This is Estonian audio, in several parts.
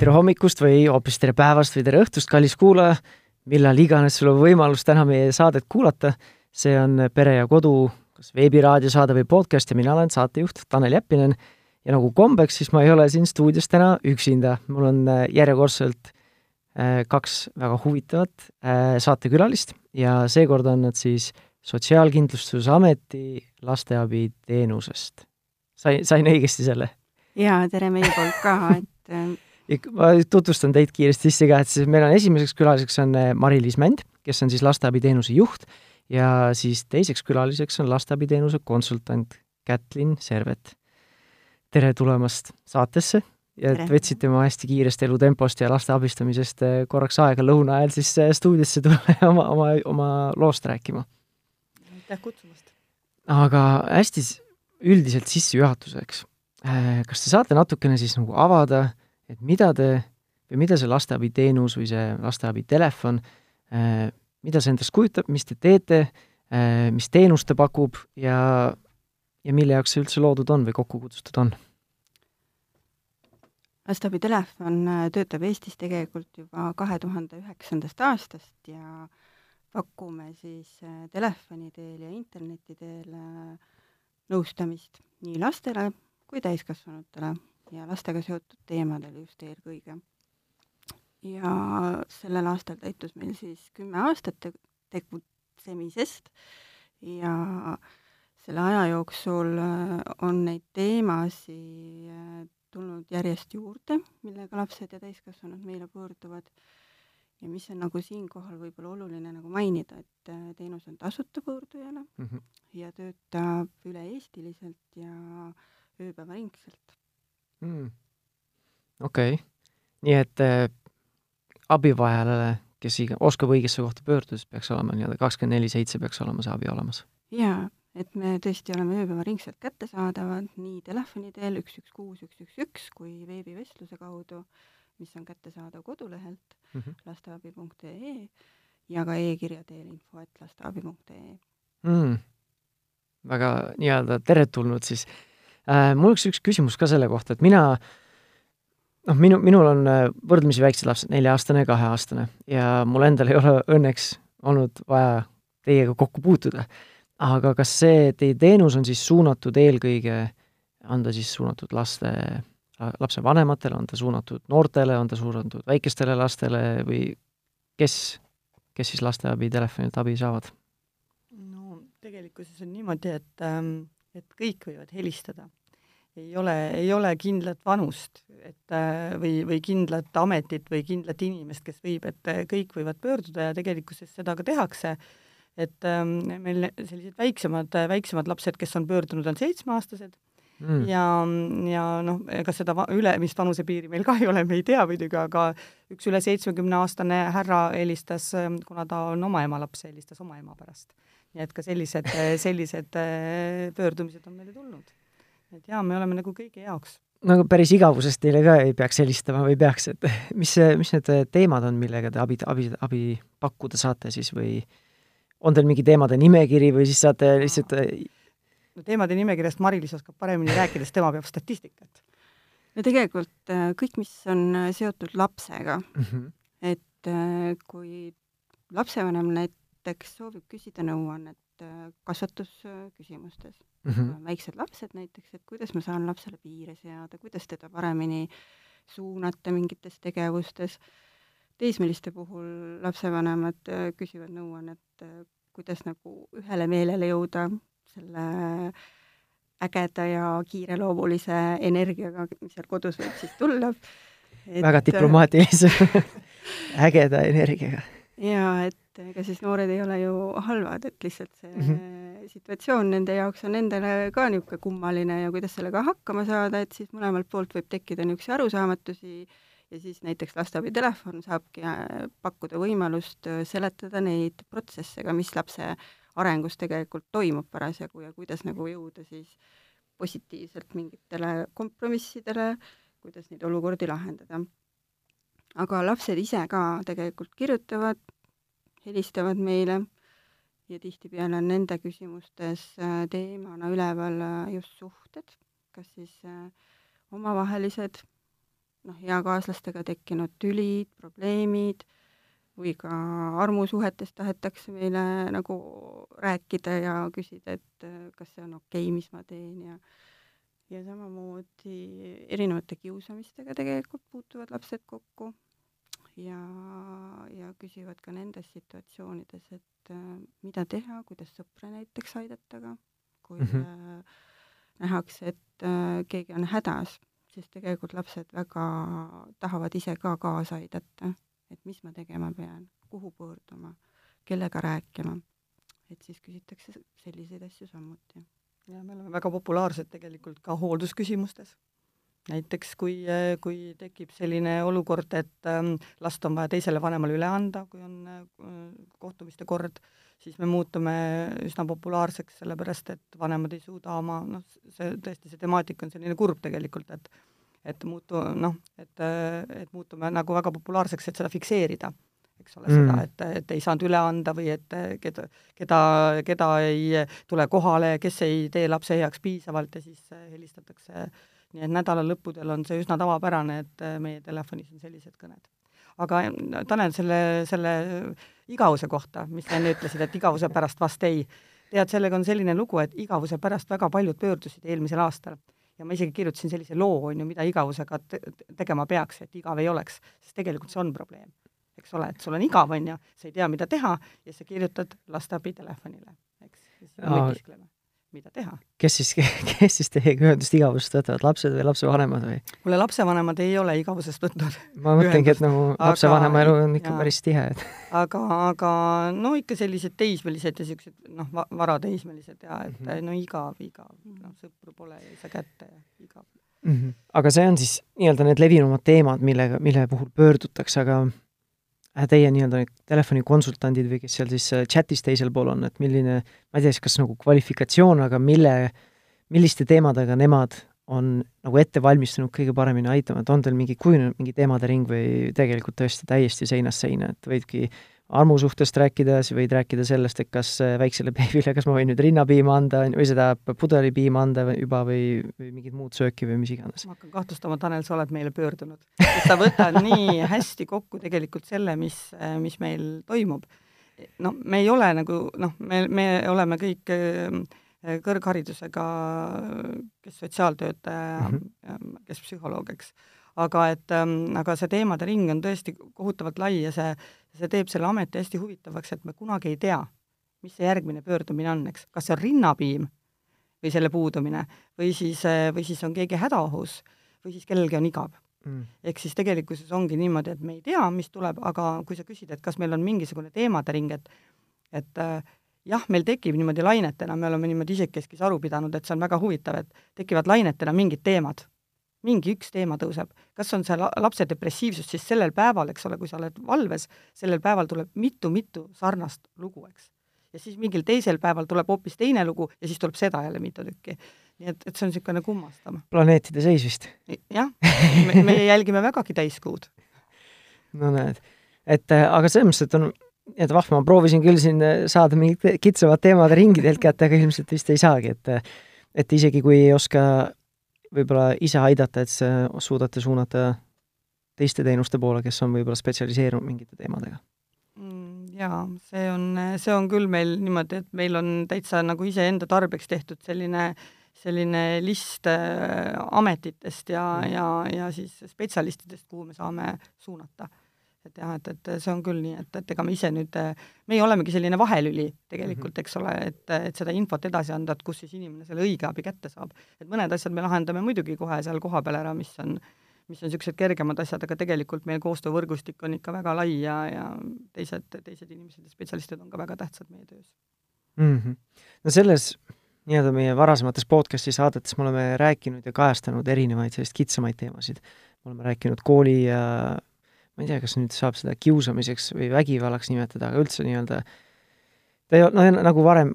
tere hommikust või hoopis tere päevast või tere õhtust, kallis kuulaja, millal iganes sul on võimalus täna meie saadet kuulata. see on Pere ja Kodu kas veebiraadiosaade või podcast ja mina olen saatejuht Tanel Jeppinen. ja nagu kombeks, siis ma ei ole siin stuudios täna üksinda, mul on äh, järjekordselt äh, kaks väga huvitavat äh, saatekülalist ja seekord on nad siis Sotsiaalkindlustusameti lasteabiteenusest. sain, sain õigesti selle? jaa, tere meie poolt ka, et ma tutvustan teid kiiresti sisse ka, et siis meil on esimeseks külaliseks on Mari-Liis Mänd, kes on siis lasteabiteenuse juht ja siis teiseks külaliseks on lasteabiteenuse konsultant Kätlin Servet. tere tulemast saatesse ja et võtsite oma hästi kiirest elutempost ja laste abistamisest korraks aega lõuna ajal siis stuudiosse tulla ja oma, oma, oma loost rääkima aitäh kutsumast! aga hästi üldiselt sissejuhatuseks, kas te saate natukene siis nagu avada, et mida te või mida see lasteabiteenus või see lasteabitelefon, äh, mida see endast kujutab, mis te teete, äh, mis teenust ta pakub ja, ja mille jaoks see üldse loodud on või kokku kutsutud on? lasteabitelefon töötab Eestis tegelikult juba kahe tuhande üheksandast aastast ja pakume siis äh, telefoni teel ja interneti teel äh, nõustamist nii lastele kui täiskasvanutele ja lastega seotud teemadel just eelkõige. ja sellel aastal täitus meil siis kümme aastat tegutsemisest ja selle aja jooksul äh, on neid teemasid tulnud järjest juurde, millega lapsed ja täiskasvanud meile pöörduvad ja mis on nagu siinkohal võib-olla oluline nagu mainida, et äh, teenus on tasuta pöördujale mm -hmm. ja töötab üle-eestiliselt ja ööpäevaringselt mm.. okei okay., nii et äh, abivajajale, kes iga, oskab õigesse kohta pöörduda, siis peaks olema nii-öelda kakskümmend neli seitse peaks olema see abi olemas? jaa, et me tõesti oleme ööpäevaringselt kättesaadavad nii telefoni teel üks, üks, kuus, üks, üks, üks kui veebivestluse kaudu mis on kättesaadav kodulehelt mm -hmm. lasteabi.ee ja ka e-kirja teel info, et lasteabi.ee mm.. väga nii-öelda teretulnud siis. Mul oleks üks küsimus ka selle kohta, et mina noh, minu, minul on äh, võrdlemisi väiksed lapsed, nelja-aastane ja kaheaastane ja mul endal ei ole õnneks olnud vaja teiega kokku puutuda. aga kas see teie teenus on siis suunatud eelkõige, on ta siis suunatud laste lapsevanematele, on ta suunatud noortele, on ta suunatud väikestele lastele või kes, kes siis lasteabitelefonilt abi saavad? no tegelikkuses on niimoodi, et, ähm, et kõik võivad helistada. Ei ole, ei ole kindlat vanust, et äh, või, või kindlat ametit või kindlat inimest, kes võib, et äh, kõik võivad pöörduda ja tegelikkuses seda ka tehakse et ähm, meil sellised väiksemad, väiksemad lapsed, kes on pöördunud, on seitsmeaastased mm. ja, ja noh, ega seda ülemist vanusepiiri meil ka ei ole, me ei tea muidugi, aga üks üle seitsmekümneaastane härra helistas, kuna ta on oma ema laps, helistas oma ema pärast. nii et ka sellised, sellised äh, pöördumised on meile tulnud. Et jaa, me oleme nagu kõigi jaoks no päris igavusest teile ka ei peaks helistama või peaks, et mis, mis need teemad on, millega te abi, abi, abi pakkuda saate siis või on teil mingi teemade nimekiri või siis saate lihtsalt no teemade nimekirjast Mari-Liis oskab paremini rääkida, sest tema peab statistikat. no tegelikult äh, kõik, mis on äh, seotud lapsega mm, -hmm. et äh, kui lapsevanem näiteks soovib küsida nõuannet kasvatusküsimustes mm, -hmm. väiksed lapsed näiteks, et kuidas ma saan lapsele piire seada, kuidas teda paremini suunata mingites tegevustes, teismeliste puhul lapsevanemad küsivad nõuannet, kuidas nagu ühele meelele jõuda, selle ägeda ja kiireloomulise energiaga, mis seal kodus võib siis tulla et.... väga diplomaatilise ägeda energiaga. Jaa, et ega siis noored ei ole ju halvad, et lihtsalt see mm -hmm. situatsioon nende jaoks on endale ka niisugune kummaline ja kuidas sellega hakkama saada, et siis mõlemalt poolt võib tekkida niisuguseid arusaamatusi ja siis näiteks lasteabitelefon saabki äh, pakkuda võimalust äh, seletada neid protsesse ka, mis lapse arengus tegelikult toimub parasjagu ja kuidas nagu jõuda siis positiivselt mingitele kompromissidele, kuidas neid olukordi lahendada. Aga lapsed ise ka tegelikult kirjutavad, helistavad meile ja tihtipeale on nende küsimustes äh, teemana üleval äh, just suhted, kas siis äh, omavahelised noh, eakaaslastega tekkinud tülid, probleemid või ka armusuhetest tahetakse meile nagu rääkida ja küsida, et äh, kas see on okei okay,, mis ma teen ja ja samamoodi erinevate kiusamistega tegelikult puutuvad lapsed kokku ja, ja küsivad ka nendes situatsioonides, et äh, mida teha, kuidas sõpra näiteks aidata ka, kui mm -hmm. äh, nähakse, et äh, keegi on hädas, siis tegelikult lapsed väga tahavad ise ka kaasa aidata et mis ma tegema pean, kuhu pöörduma, kellega rääkima. et siis küsitakse selliseid asju samuti. Ja me oleme väga populaarsed tegelikult ka hooldusküsimustes. näiteks kui, kui tekib selline olukord, et ähm, last on vaja teisele vanemale üle anda, kui on äh, kohtumiste kord, siis me muutume üsna populaarseks, sellepärast et vanemad ei suuda oma, noh, see tõesti, see temaatika on selline kurb tegelikult, et et muutu-, noh, et, et muutume nagu väga populaarseks, et seda fikseerida, eks ole mm., seda, et, et ei saanud üle anda või et keda, keda, keda ei tule kohale, kes ei tee lapse heaks piisavalt ja siis helistatakse, nii et nädala lõppudel on see üsna tavapärane, et meie telefonis on sellised kõned. aga Tanel, selle, selle igavuse kohta, mis sa enne ütlesid, et igavuse pärast vast ei, tead, sellega on selline lugu, et igavuse pärast väga paljud pöördusid eelmisel aastal ja ma isegi kirjutasin sellise loo, on ju, mida igavusega te tegema peaks, et igav ei oleks, sest tegelikult see on probleem. Eks ole, et sul on igav, on ju, sa ei tea, mida teha ja sa kirjutad lasteabi telefonile, eks, ja siis mõtiskleme mida teha. kes siis, kes siis teiega ühendust igavusest võtavad, lapsed või lapsevanemad või? kuule, lapsevanemad ei ole igavusest võtnud. ma mõtlengi, et nagu lapsevanema elu on ikka ja, päris tihe, et aga, aga no ikka sellised teismelised ja niisugused noh, varateismelised ja et mm -hmm. no igav, igav, noh, sõpru pole ja ei saa kätte ja igav mm. -hmm. aga see on siis nii-öelda need levinumad teemad, millega, mille puhul pöördutakse, aga teie nii-öelda telefonikonsultandid või kes seal siis äh, chatis teisel pool on, et milline, ma ei tea siis, kas nagu kvalifikatsioon, aga mille, milliste teemadega nemad on nagu ette valmistunud kõige paremini aitama, et on teil mingi kujunenud mingi teemade ring või tegelikult tõesti täiesti seinast seina, et võidki armusuhtest rääkida, siis võid rääkida sellest, et kas äh, väiksele beebile, kas ma võin nüüd rinnapiima anda või seda pudelipiima anda või juba või, või mingit muud sööki või mis iganes. ma hakkan kahtlustama, Tanel, sa oled meile pöördunud. sa võtad nii hästi kokku tegelikult selle, mis, äh, mis meil toimub. no me ei ole nagu noh, me, me oleme kõik äh, kõrgharidusega, kes sotsiaaltöötaja mm, -hmm. kes psühholoog, eks aga et ähm,, aga see teemade ring on tõesti kohutavalt lai ja see, see teeb selle ameti hästi huvitavaks, et me kunagi ei tea, mis see järgmine pöördumine on, eks, kas see on rinnapiim või selle puudumine või siis, äh, või siis on keegi hädaohus või siis kellelgi on igav. Mm.. ehk siis tegelikkuses ongi niimoodi, et me ei tea, mis tuleb, aga kui sa küsid, et kas meil on mingisugune teemade ring, et et äh, jah, meil tekib niimoodi lainetena, me oleme niimoodi isekeskis aru pidanud, et see on väga huvitav, et tekivad lainetena mingid teemad mingi üks teema tõuseb, kas on see lapse depressiivsus, siis sellel päeval, eks ole, kui sa oled valves, sellel päeval tuleb mitu-mitu sarnast lugu, eks. ja siis mingil teisel päeval tuleb hoopis teine lugu ja siis tuleb seda jälle mitu tükki. nii et, et see on niisugune kummastav. planeetide seis vist? jah, me, me jälgime vägagi täiskuud. no näed, et äh, aga selles mõttes, et on et vahva, ma proovisin küll siin äh, saada mingid kitsamad teemad ringi teilt kätte, aga ilmselt vist ei saagi, et äh, et isegi kui ei oska võib-olla ise aidata, et sa suudate suunata teiste teenuste poole, kes on võib-olla spetsialiseerunud mingite teemadega? Mm, jaa, see on, see on küll meil niimoodi, et meil on täitsa nagu iseenda tarbeks tehtud selline selline list äh, ametitest ja mm., ja, ja siis spetsialistidest, kuhu me saame suunata et jah, et, et see on küll nii, et, et ega me ise nüüd, meie olemegi selline vahelüli tegelikult, mhm. eks ole, et, et seda infot edasi anda, et kus siis inimene selle õige abi kätte saab. et mõned asjad me lahendame muidugi kohe seal kohapeal ära, mis on, mis on niisugused kergemad asjad, aga tegelikult meil koostöövõrgustik on ikka väga lai ja, ja teised, teised inimesed ja spetsialistid on ka väga tähtsad meie töös mm. -hmm. no selles nii-öelda meie varasemates podcasti saadetes me oleme rääkinud ja kajastanud erinevaid selliseid kitsamaid teemasid. me oleme rääkinud kooli ja ma ei tea, kas nüüd saab seda kiusamiseks või vägivallaks nimetada, aga üldse nii-öelda ta ei noh, nagu varem,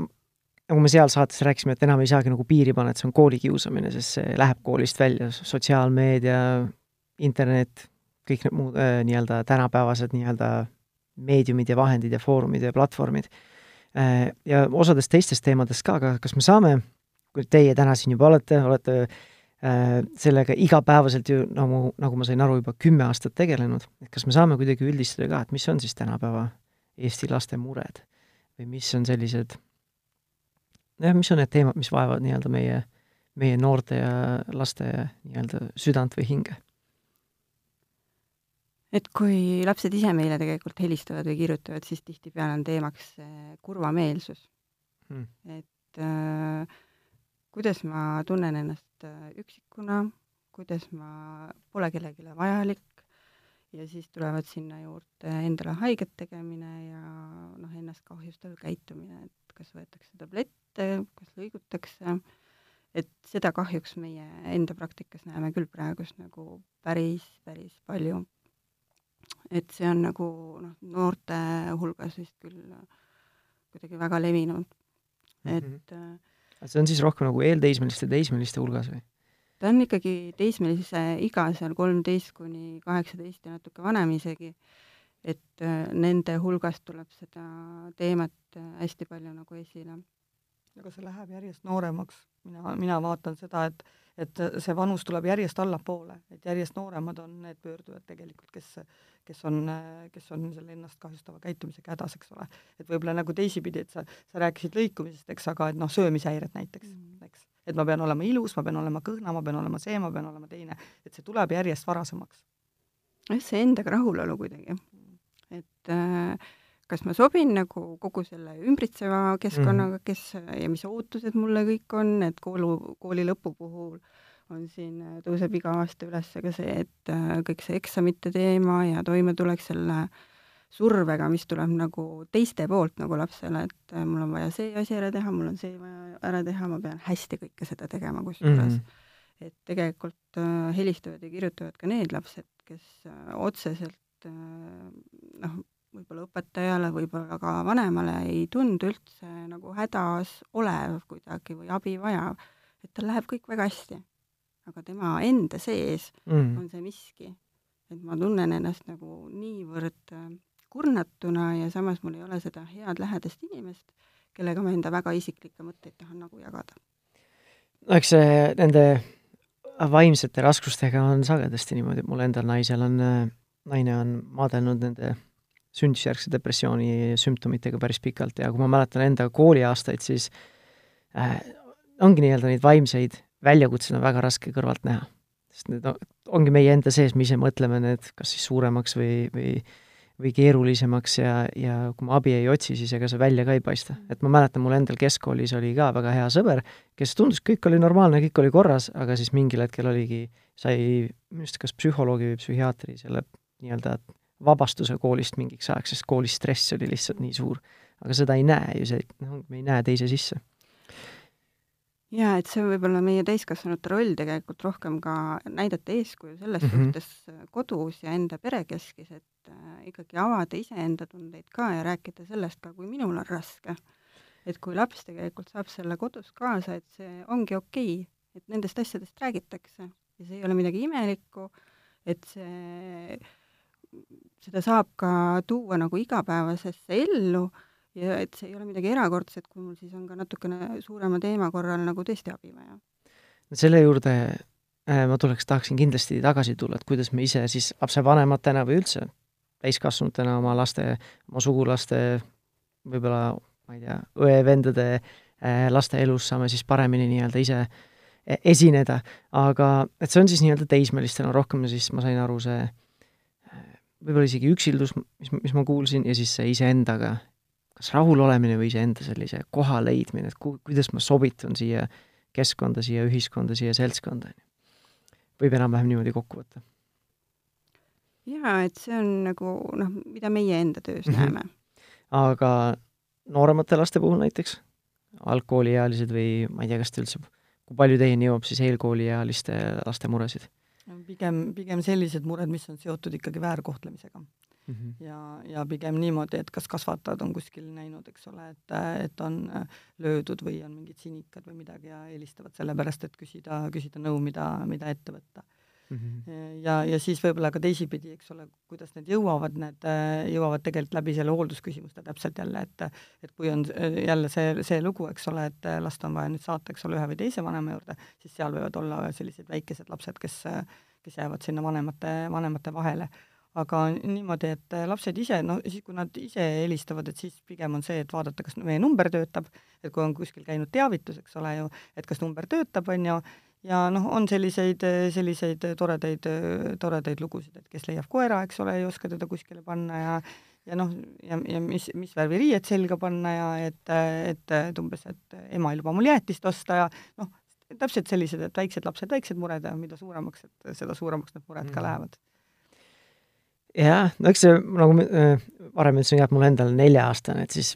nagu me seal saates rääkisime, et enam ei saagi nagu piiri panna, et see on koolikiusamine, sest see läheb koolist välja, sotsiaalmeedia, internet, kõik need muud äh, nii-öelda tänapäevased nii-öelda meediumid ja vahendid ja foorumid ja platvormid äh,. Ja osadest teistest teemadest ka, aga kas me saame, kui teie täna siin juba olete, olete äh, sellega igapäevaselt ju nagu, nagu ma sain aru, juba kümme aastat tegelenud, et kas me saame kuidagi üldistada ka, et mis on siis tänapäeva Eesti laste mured? Või mis on sellised, jah, mis on need teemad, mis vaevavad nii-öelda meie, meie noorte ja laste nii-öelda südant või hinge? et kui lapsed ise meile tegelikult helistavad või kirjutavad, siis tihtipeale on teemaks kurvameelsus. Hmm.. et äh, kuidas ma tunnen ennast äh, üksikuna, kuidas ma pole kellelegi vajalik ja siis tulevad sinna juurde endale haiget tegemine ja noh, ennast kahjustav käitumine, et kas võetakse tablette, kas lõigutakse, et seda kahjuks meie enda praktikas näeme küll praegust nagu päris, päris palju et see on nagu noh, noorte hulgas vist küll kuidagi väga levinud, et mm. -hmm. See on siis rohkem nagu eelteismeliste, teismeliste hulgas või? ta on ikkagi teismelise iga seal kolmteist kuni kaheksateist ja natuke vanem isegi, et äh, nende hulgast tuleb seda teemat äh, hästi palju nagu esile. Aga see läheb järjest nooremaks, mina, mina vaatan seda, et et see vanus tuleb järjest allapoole, et järjest nooremad on need pöördujad tegelikult, kes, kes on, kes on selle ennast kahjustava käitumisega hädas, eks ole. et võib-olla nagu teisipidi, et sa, sa rääkisid lõikumisest, eks, aga et noh, söömishäired näiteks mm, -hmm. eks. et ma pean olema ilus, ma pean olema kõhna, ma pean olema see, ma pean olema teine, et see tuleb järjest varasemaks. jah, see endaga rahulolu kuidagi, et äh, kas ma sobin nagu kogu selle ümbritseva keskkonnaga, mhm. kes ja mis ootused mulle kõik on, et koolu, kooli lõpu puhul on siin, tõuseb iga aasta üles ka see, et äh, kõik see eksamite teema ja toimetulek selle survega, mis tuleb nagu teiste poolt nagu lapsele, et äh, mul on vaja see asi ära teha, mul on see vaja ära teha, ma pean hästi kõike seda tegema kusjuures mm. -hmm. et tegelikult äh, helistavad ja kirjutavad ka need lapsed, kes äh, otseselt äh, noh, võib-olla õpetajale, võib-olla ka vanemale ei tundu üldse nagu hädas olev kuidagi või abi vajav, et tal läheb kõik väga hästi. aga tema enda sees mm. on see miski, et ma tunnen ennast nagu niivõrd äh, kurnatuna ja samas mul ei ole seda head lähedast inimest, kellega ma enda väga isiklikke mõtteid tahan nagu jagada. no eks see nende vaimsete raskustega on sagedasti niimoodi, et mul endal naisel on, äh, naine on maadelnud nende sündisjärgse depressiooni sümptomitega päris pikalt ja kui ma mäletan enda kooliaastaid, siis äh, ongi nii-öelda neid vaimseid väljakutseid on väga raske kõrvalt näha. sest need on, ongi meie enda sees, me ise mõtleme need kas siis suuremaks või, või või keerulisemaks ja, ja kui ma abi ei otsi, siis ega see välja ka ei paista. et ma mäletan, mul endal keskkoolis oli ka väga hea sõber, kes tundus, kõik oli normaalne, kõik oli korras, aga siis mingil hetkel oligi, sai minu arust kas psühholoogi või psühhiaatri selle nii-öelda vabastuse koolist mingiks ajaks, sest koolis stress oli lihtsalt nii suur. aga seda ei näe ju, see, noh, me ei näe teise sisse. jaa, et see on võib-olla meie täiskasvanute roll tegelikult rohkem ka näidata eeskuju selles mm -hmm. suhtes kodus ja enda perekeskis, et äh, ikkagi avada iseenda tundeid ka ja rääkida sellest ka, kui minul on raske. et kui laps tegelikult saab selle kodus kaasa, et see ongi okei okay,, et nendest asjadest räägitakse ja see ei ole midagi imelikku, et see seda saab ka tuua nagu igapäevasesse ellu ja et see ei ole midagi erakordset, kui mul siis on ka natukene suurema teema korral nagu tõesti abi vaja. selle juurde äh, ma tuleks, tahaksin kindlasti tagasi tulla, et kuidas me ise siis lapsevanematena või üldse täiskasvanutena oma laste, oma sugulaste, võib-olla ma ei tea, õe-vendade äh, laste elus saame siis paremini nii-öelda ise e-, esineda, aga et see on siis nii-öelda teismelistena rohkem siis, ma sain aru, see võib-olla isegi üksildus, mis, mis ma kuulsin, ja siis see iseendaga, kas rahulolemine või iseenda sellise koha leidmine, et ku-, kuidas ma sobitun siia keskkonda, siia ühiskonda, siia seltskonda, on ju. võib enam-vähem niimoodi kokku võtta? jaa, et see on nagu noh, mida meie enda töös mm -hmm. näeme. aga nooremate laste puhul näiteks, algkooliealised või ma ei tea, kas ta üldse, kui palju teieni jõuab siis eelkooliealiste laste muresid? Pigem, pigem sellised mured, mis on seotud ikkagi väärkohtlemisega mm. -hmm. ja, ja pigem niimoodi, et kas kasvatajad on kuskil näinud, eks ole, et, et on äh, löödud või on mingid sinikad või midagi ja helistavad sellepärast, et küsida, küsida nõu, mida, mida ette võtta. Mm. -hmm. ja, ja siis võib-olla ka teisipidi, eks ole, kuidas need jõuavad, need jõuavad tegelikult läbi selle hooldusküsimuste täpselt jälle, et et kui on jälle see, see lugu, eks ole, et last on vaja nüüd saata, eks ole, ühe või teise vanema juurde, siis seal võivad olla sellised väikesed lapsed, kes, kes jäävad sinna vanemate, vanemate vahele aga niimoodi, et lapsed ise, no siis, kui nad ise helistavad, et siis pigem on see, et vaadata, kas meie number töötab, et kui on kuskil käinud teavitus, eks ole ju, et kas number töötab, on ju, ja noh, on selliseid, selliseid toredaid, toredaid lugusid, et kes leiab koera, eks ole, ei oska teda kuskile panna ja ja noh, ja, ja mis, mis värvi riied selga panna ja et, et, et umbes, et ema ei luba mul jäätist osta ja noh, täpselt sellised, et väiksed lapsed, väiksed mured ja mida suuremaks, et seda suuremaks need mured mm. ka lähevad jah, no eks see, nagu äh, varem ütlesin jah, mul endal nelja-aastane, et siis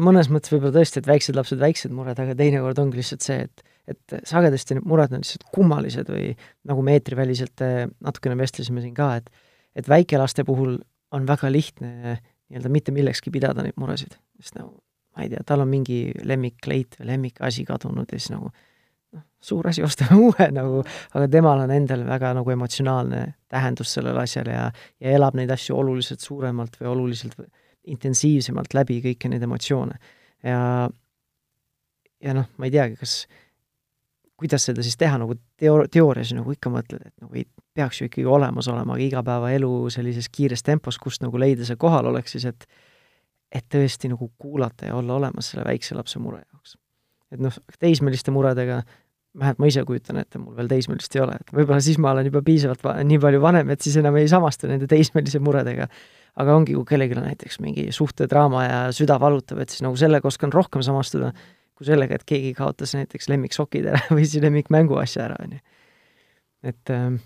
mõnes mõttes võib-olla tõesti, et väiksed lapsed, väiksed mured, aga teinekord ongi lihtsalt see, et et sagedasti need mured on lihtsalt kummalised või nagu me eetriväliselt äh, natukene vestlesime siin ka, et et väikelaste puhul on väga lihtne nii-öelda mitte millekski pidada neid muresid, sest nagu ma ei tea, tal on mingi lemmikleit või lemmikasi kadunud ja siis nagu noh, suur asi, ostame uue nagu, aga temal on endal väga nagu emotsionaalne tähendus sellele asjale ja, ja elab neid asju oluliselt suuremalt või oluliselt intensiivsemalt läbi kõiki neid emotsioone. ja, ja noh, ma ei teagi, kas, kuidas seda siis teha, nagu teo-, teoorias nagu ikka mõtled, et nagu ei peaks ju ikkagi olemas olema, aga igapäevaelu sellises kiires tempos, kust nagu leida see kohalolek siis, et et tõesti nagu kuulata ja olla olemas selle väikse lapse mure jaoks. et noh, teismeliste muredega vähemalt ma ise kujutan ette, mul veel teismelist ei ole, et võib-olla siis ma olen juba piisavalt va-, nii palju vanem, et siis enam ei samastu nende teismelise muredega. aga ongi, kui kellelgi on näiteks mingi suhtedraama ja süda valutab, et siis nagu sellega oskan rohkem samastuda, kui sellega, et keegi kaotas näiteks lemmiksokid ära või siis lemmikmänguasja ära, on ju. et, ähm,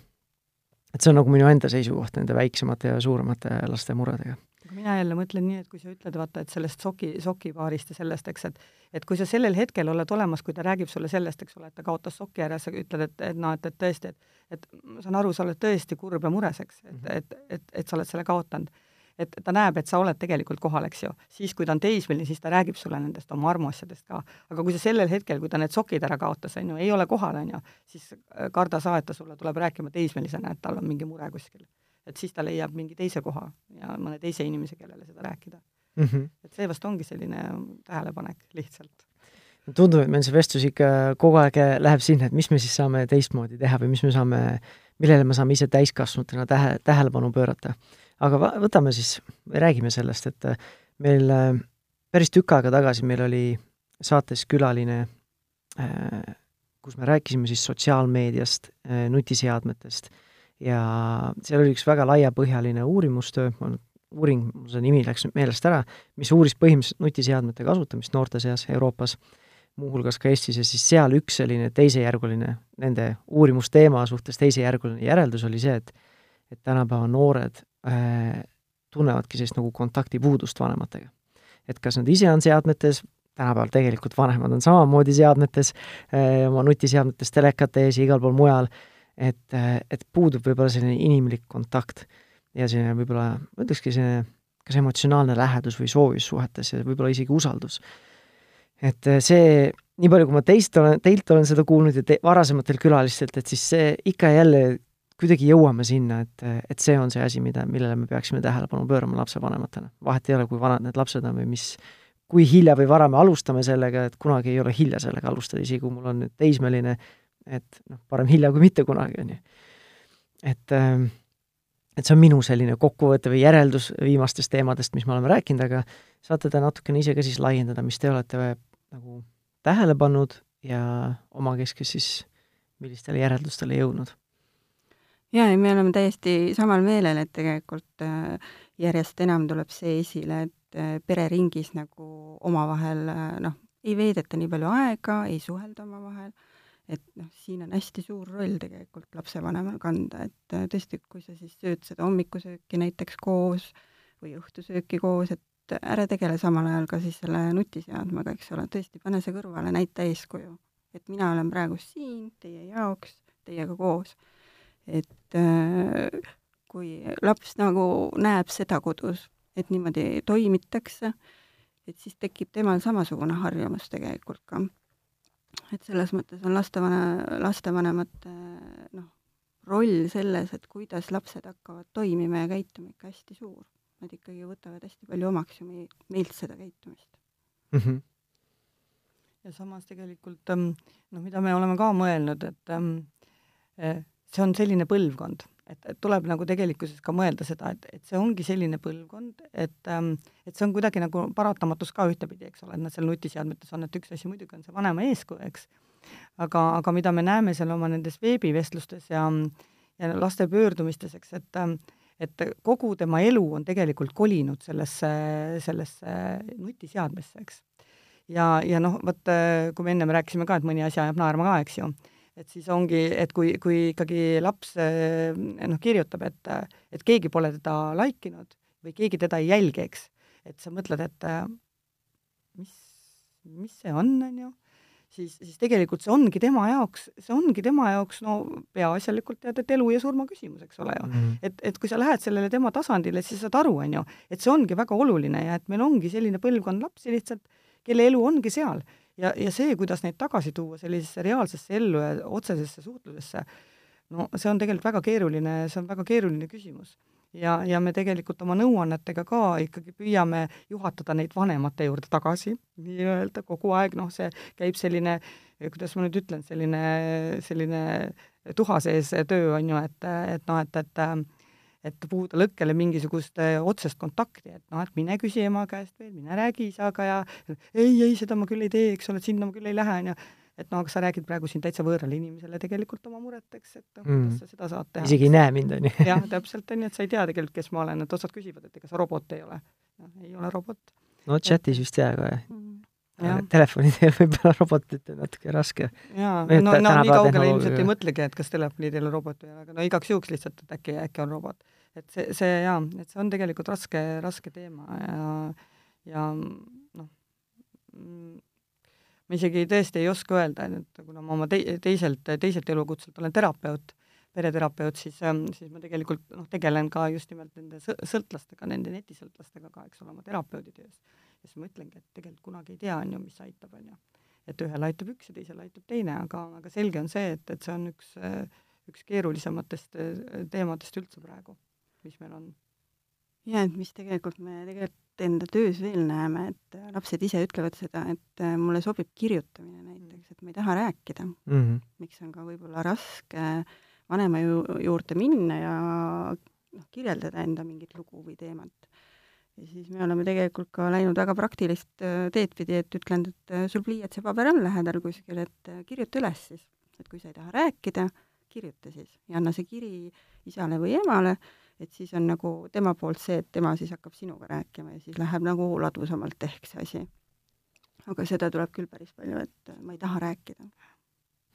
et see on nagu minu enda seisukoht nende väiksemate ja suuremate laste muredega aga mina jälle mõtlen nii, et kui sa ütled, vaata, et sellest soki, sokipaarist ja sellest, eks, et et kui sa sellel hetkel oled olemas, kui ta räägib sulle sellest, eks ole, et ta kaotas soki ära, sa ütled, et, et noh, et, et tõesti, et et ma saan aru, sa oled tõesti kurb ja mures, eks, et, mhm. et, et, et sa oled selle kaotanud. Et ta näeb, et sa oled tegelikult kohal, eks ju. siis, kui ta on teismeline, siis ta räägib sulle nendest oma armuasjadest ka. aga kui sa sellel hetkel, kui ta need sokid ära kaotas, on ju, ei ole kohal, on ju, siis karda sa, et ta sulle tuleb rääkima teismelisena, et tal on mingi mure kuskil et siis ta leiab mingi teise koha ja mõne teise inimese, kellele seda rääkida mm. -hmm. et see vast ongi selline tähelepanek lihtsalt. tundub, et meil see vestlus ikka kogu aeg läheb sinna, et mis me siis saame teistmoodi teha või mis me saame, millele me saame ise täiskasvanutena tähe, tähelepanu pöörata. Aga võtame siis, räägime sellest, et meil päris tükk aega tagasi meil oli saates külaline, kus me rääkisime siis sotsiaalmeediast, nutiseadmetest. Ja seal oli üks väga laiapõhjaline uurimustöö, uuring, mul see nimi läks nüüd meelest ära, mis uuris põhimõtteliselt nutiseadmete kasutamist noorte seas Euroopas, muuhulgas ka Eestis, ja siis seal üks selline teisejärguline, nende uurimusteema suhtes teisejärguline järeldus oli see, et et tänapäeva noored äh, tunnevadki sellist nagu kontaktipuudust vanematega. et kas nad ise on seadmetes, tänapäeval tegelikult vanemad on samamoodi seadmetes äh,, oma nutiseadmetes, telekate ees ja igal pool mujal äh,, et, et puudub võib-olla selline inimlik kontakt ja selline võib-olla, ma ütlekski selline kas emotsionaalne lähedus või soovis suhetes ja võib-olla isegi usaldus. et see, nii palju, kui ma teist olen, teilt olen seda kuulnud ja te, varasematelt külalistelt, et siis see ikka ja jälle kuidagi jõuame sinna, et, et see on see asi, mida, millele me peaksime tähelepanu pöörama lapsevanematena. vahet ei ole, kui vanad need lapsed on või mis, kui hilja või vara me alustame sellega, et kunagi ei ole hilja sellega alustada, isegi kui mul on nüüd teismeline et noh, parem hilja kui mitte kunagi, on ju. et, ähm, et see on minu selline kokkuvõte või järeldus viimastest teemadest, mis me oleme rääkinud, aga saate te natukene ise ka siis laiendada, mis te olete nagu tähele pannud ja omakeskis siis millistele järeldustele jõudnud? Jaa, ei me oleme täiesti samal meelel, et tegelikult äh, järjest enam tuleb see esile, et äh, pereringis nagu omavahel äh, noh, ei veedeta nii palju aega, ei suhelda omavahel et noh, siin on hästi suur roll tegelikult lapsevanemal kanda, et tõesti, kui sa siis sööd seda hommikusööki näiteks koos või õhtusööki koos, et ära tegele samal ajal ka siis selle nutiseadmega, eks ole, tõesti, pane see kõrvale, näita eeskuju. et mina olen praegu siin teie jaoks, teiega koos. Et äh, kui laps nagu näeb seda kodus, et niimoodi toimitakse, et siis tekib temal samasugune harjumus tegelikult ka et selles mõttes on lastevane, lastevanemate noh, roll selles, et kuidas lapsed hakkavad toimima ja käituma ikka hästi suur. Nad ikkagi võtavad hästi palju omaks ju meilt seda käitumist mm. -hmm. ja samas tegelikult noh, mida me oleme ka mõelnud, et ähm, eh, see on selline põlvkond, et, tuleb nagu tegelikkuses ka mõelda seda, et, et see ongi selline põlvkond, et ähm, et see on kuidagi nagu paratamatus ka ühtepidi, eks ole, et nad seal nutiseadmetes on, et üks asi muidugi on see vanema eeskuju, eks, aga, aga mida me näeme seal oma nendes veebivestlustes ja ja laste pöördumistes, eks, et et kogu tema elu on tegelikult kolinud sellesse, sellesse nutiseadmesse, eks. ja, ja noh, vot kui me ennem rääkisime ka, et mõni asi ajab naerma ka, eks ju, et siis ongi, et kui, kui ikkagi laps noh, kirjutab, et, et keegi pole teda like inud või keegi teda ei jälgi, eks, et sa mõtled, et mis, mis see on, on ju siis, siis tegelikult see ongi tema jaoks, see ongi tema jaoks no peaasjalikult tead, et elu ja surma küsimus, eks ole ju mm. -hmm. et, et kui sa lähed sellele tema tasandile, siis saad aru, on ju, et see ongi väga oluline ja et meil ongi selline põlvkond lapsi lihtsalt, kelle elu ongi seal. Ja, ja see, kuidas neid tagasi tuua sellisesse reaalsesse ellu ja otsesesse suhtlusesse, no see on tegelikult väga keeruline, see on väga keeruline küsimus. Ja, ja me tegelikult oma nõuannetega ka ikkagi püüame juhatada neid vanemate juurde tagasi nii-öelda kogu aeg, noh, see käib selline, kuidas ma nüüd ütlen, selline, selline tuha sees töö on ju, et, et noh, et, et et puhuda lõkkele mingisugust otsest kontakti, et noh, et mine küsi ema käest veel, mine räägi isaga ja ei, ei, seda ma küll ei tee, eks ole, et sinna ma küll ei lähe, on ju et no aga sa räägid praegu siin täitsa võõrale inimesele tegelikult oma muret, eks, et noh, kuidas mm. sa seda saad teha. isegi ei näe mind, on ju. jah, täpselt, on ju, et sa ei tea tegelikult, kes ma olen, et osad küsivad, et ega sa robot ei ole. noh, ei ole robot. no chatis vist jaa, aga mm. telefoni teel võib-olla robotit on natuke raske. jaa, no, no nii kaugele ilmselt ei mõtlegi, et kas telefoni teel on robot või ei ole, aga no igaks juhuks lihtsalt, et äkki, äkki on robot. Et see, see jaa, et see on tegelikult raske, raske teema ja, ja noh, ma isegi tõesti ei oska öelda, et kuna ma oma te-, teiselt, teiselt elukutselt olen terapeut, pereterapeut, siis, siis ma tegelikult noh, tegelen ka just nimelt nende sõltlastega, nende netisõltlastega ka, eks ole, oma terapeudi töös. ja siis ma ütlengi, et tegelikult kunagi ei tea, on ju, mis aitab, on ju. et ühele aitab üks ja teisele aitab teine, aga, aga selge on see, et, et see on üks, üks keerulisematest teemadest üldse praegu, mis meil on. ja et mis tegelikult me tegelikult enda töös veel näeme, et äh, lapsed ise ütlevad seda, et äh, mulle sobib kirjutamine näiteks, et ma ei taha rääkida mm. -hmm. miks on ka võib-olla raske vanema ju juurde minna ja noh, kirjeldada enda mingit lugu või teemat. ja siis me oleme tegelikult ka läinud väga praktilist äh, teed pidi, et ütlenud, et sul pliiats ja paber on lähedal kuskil, et kirjuta üles siis. et kui sa ei taha rääkida, kirjuta siis ja anna see kiri isale või emale et siis on nagu tema poolt see, et tema siis hakkab sinuga rääkima ja siis läheb nagu ladusamalt ehk see asi. aga seda tuleb küll päris palju, et ma ei taha rääkida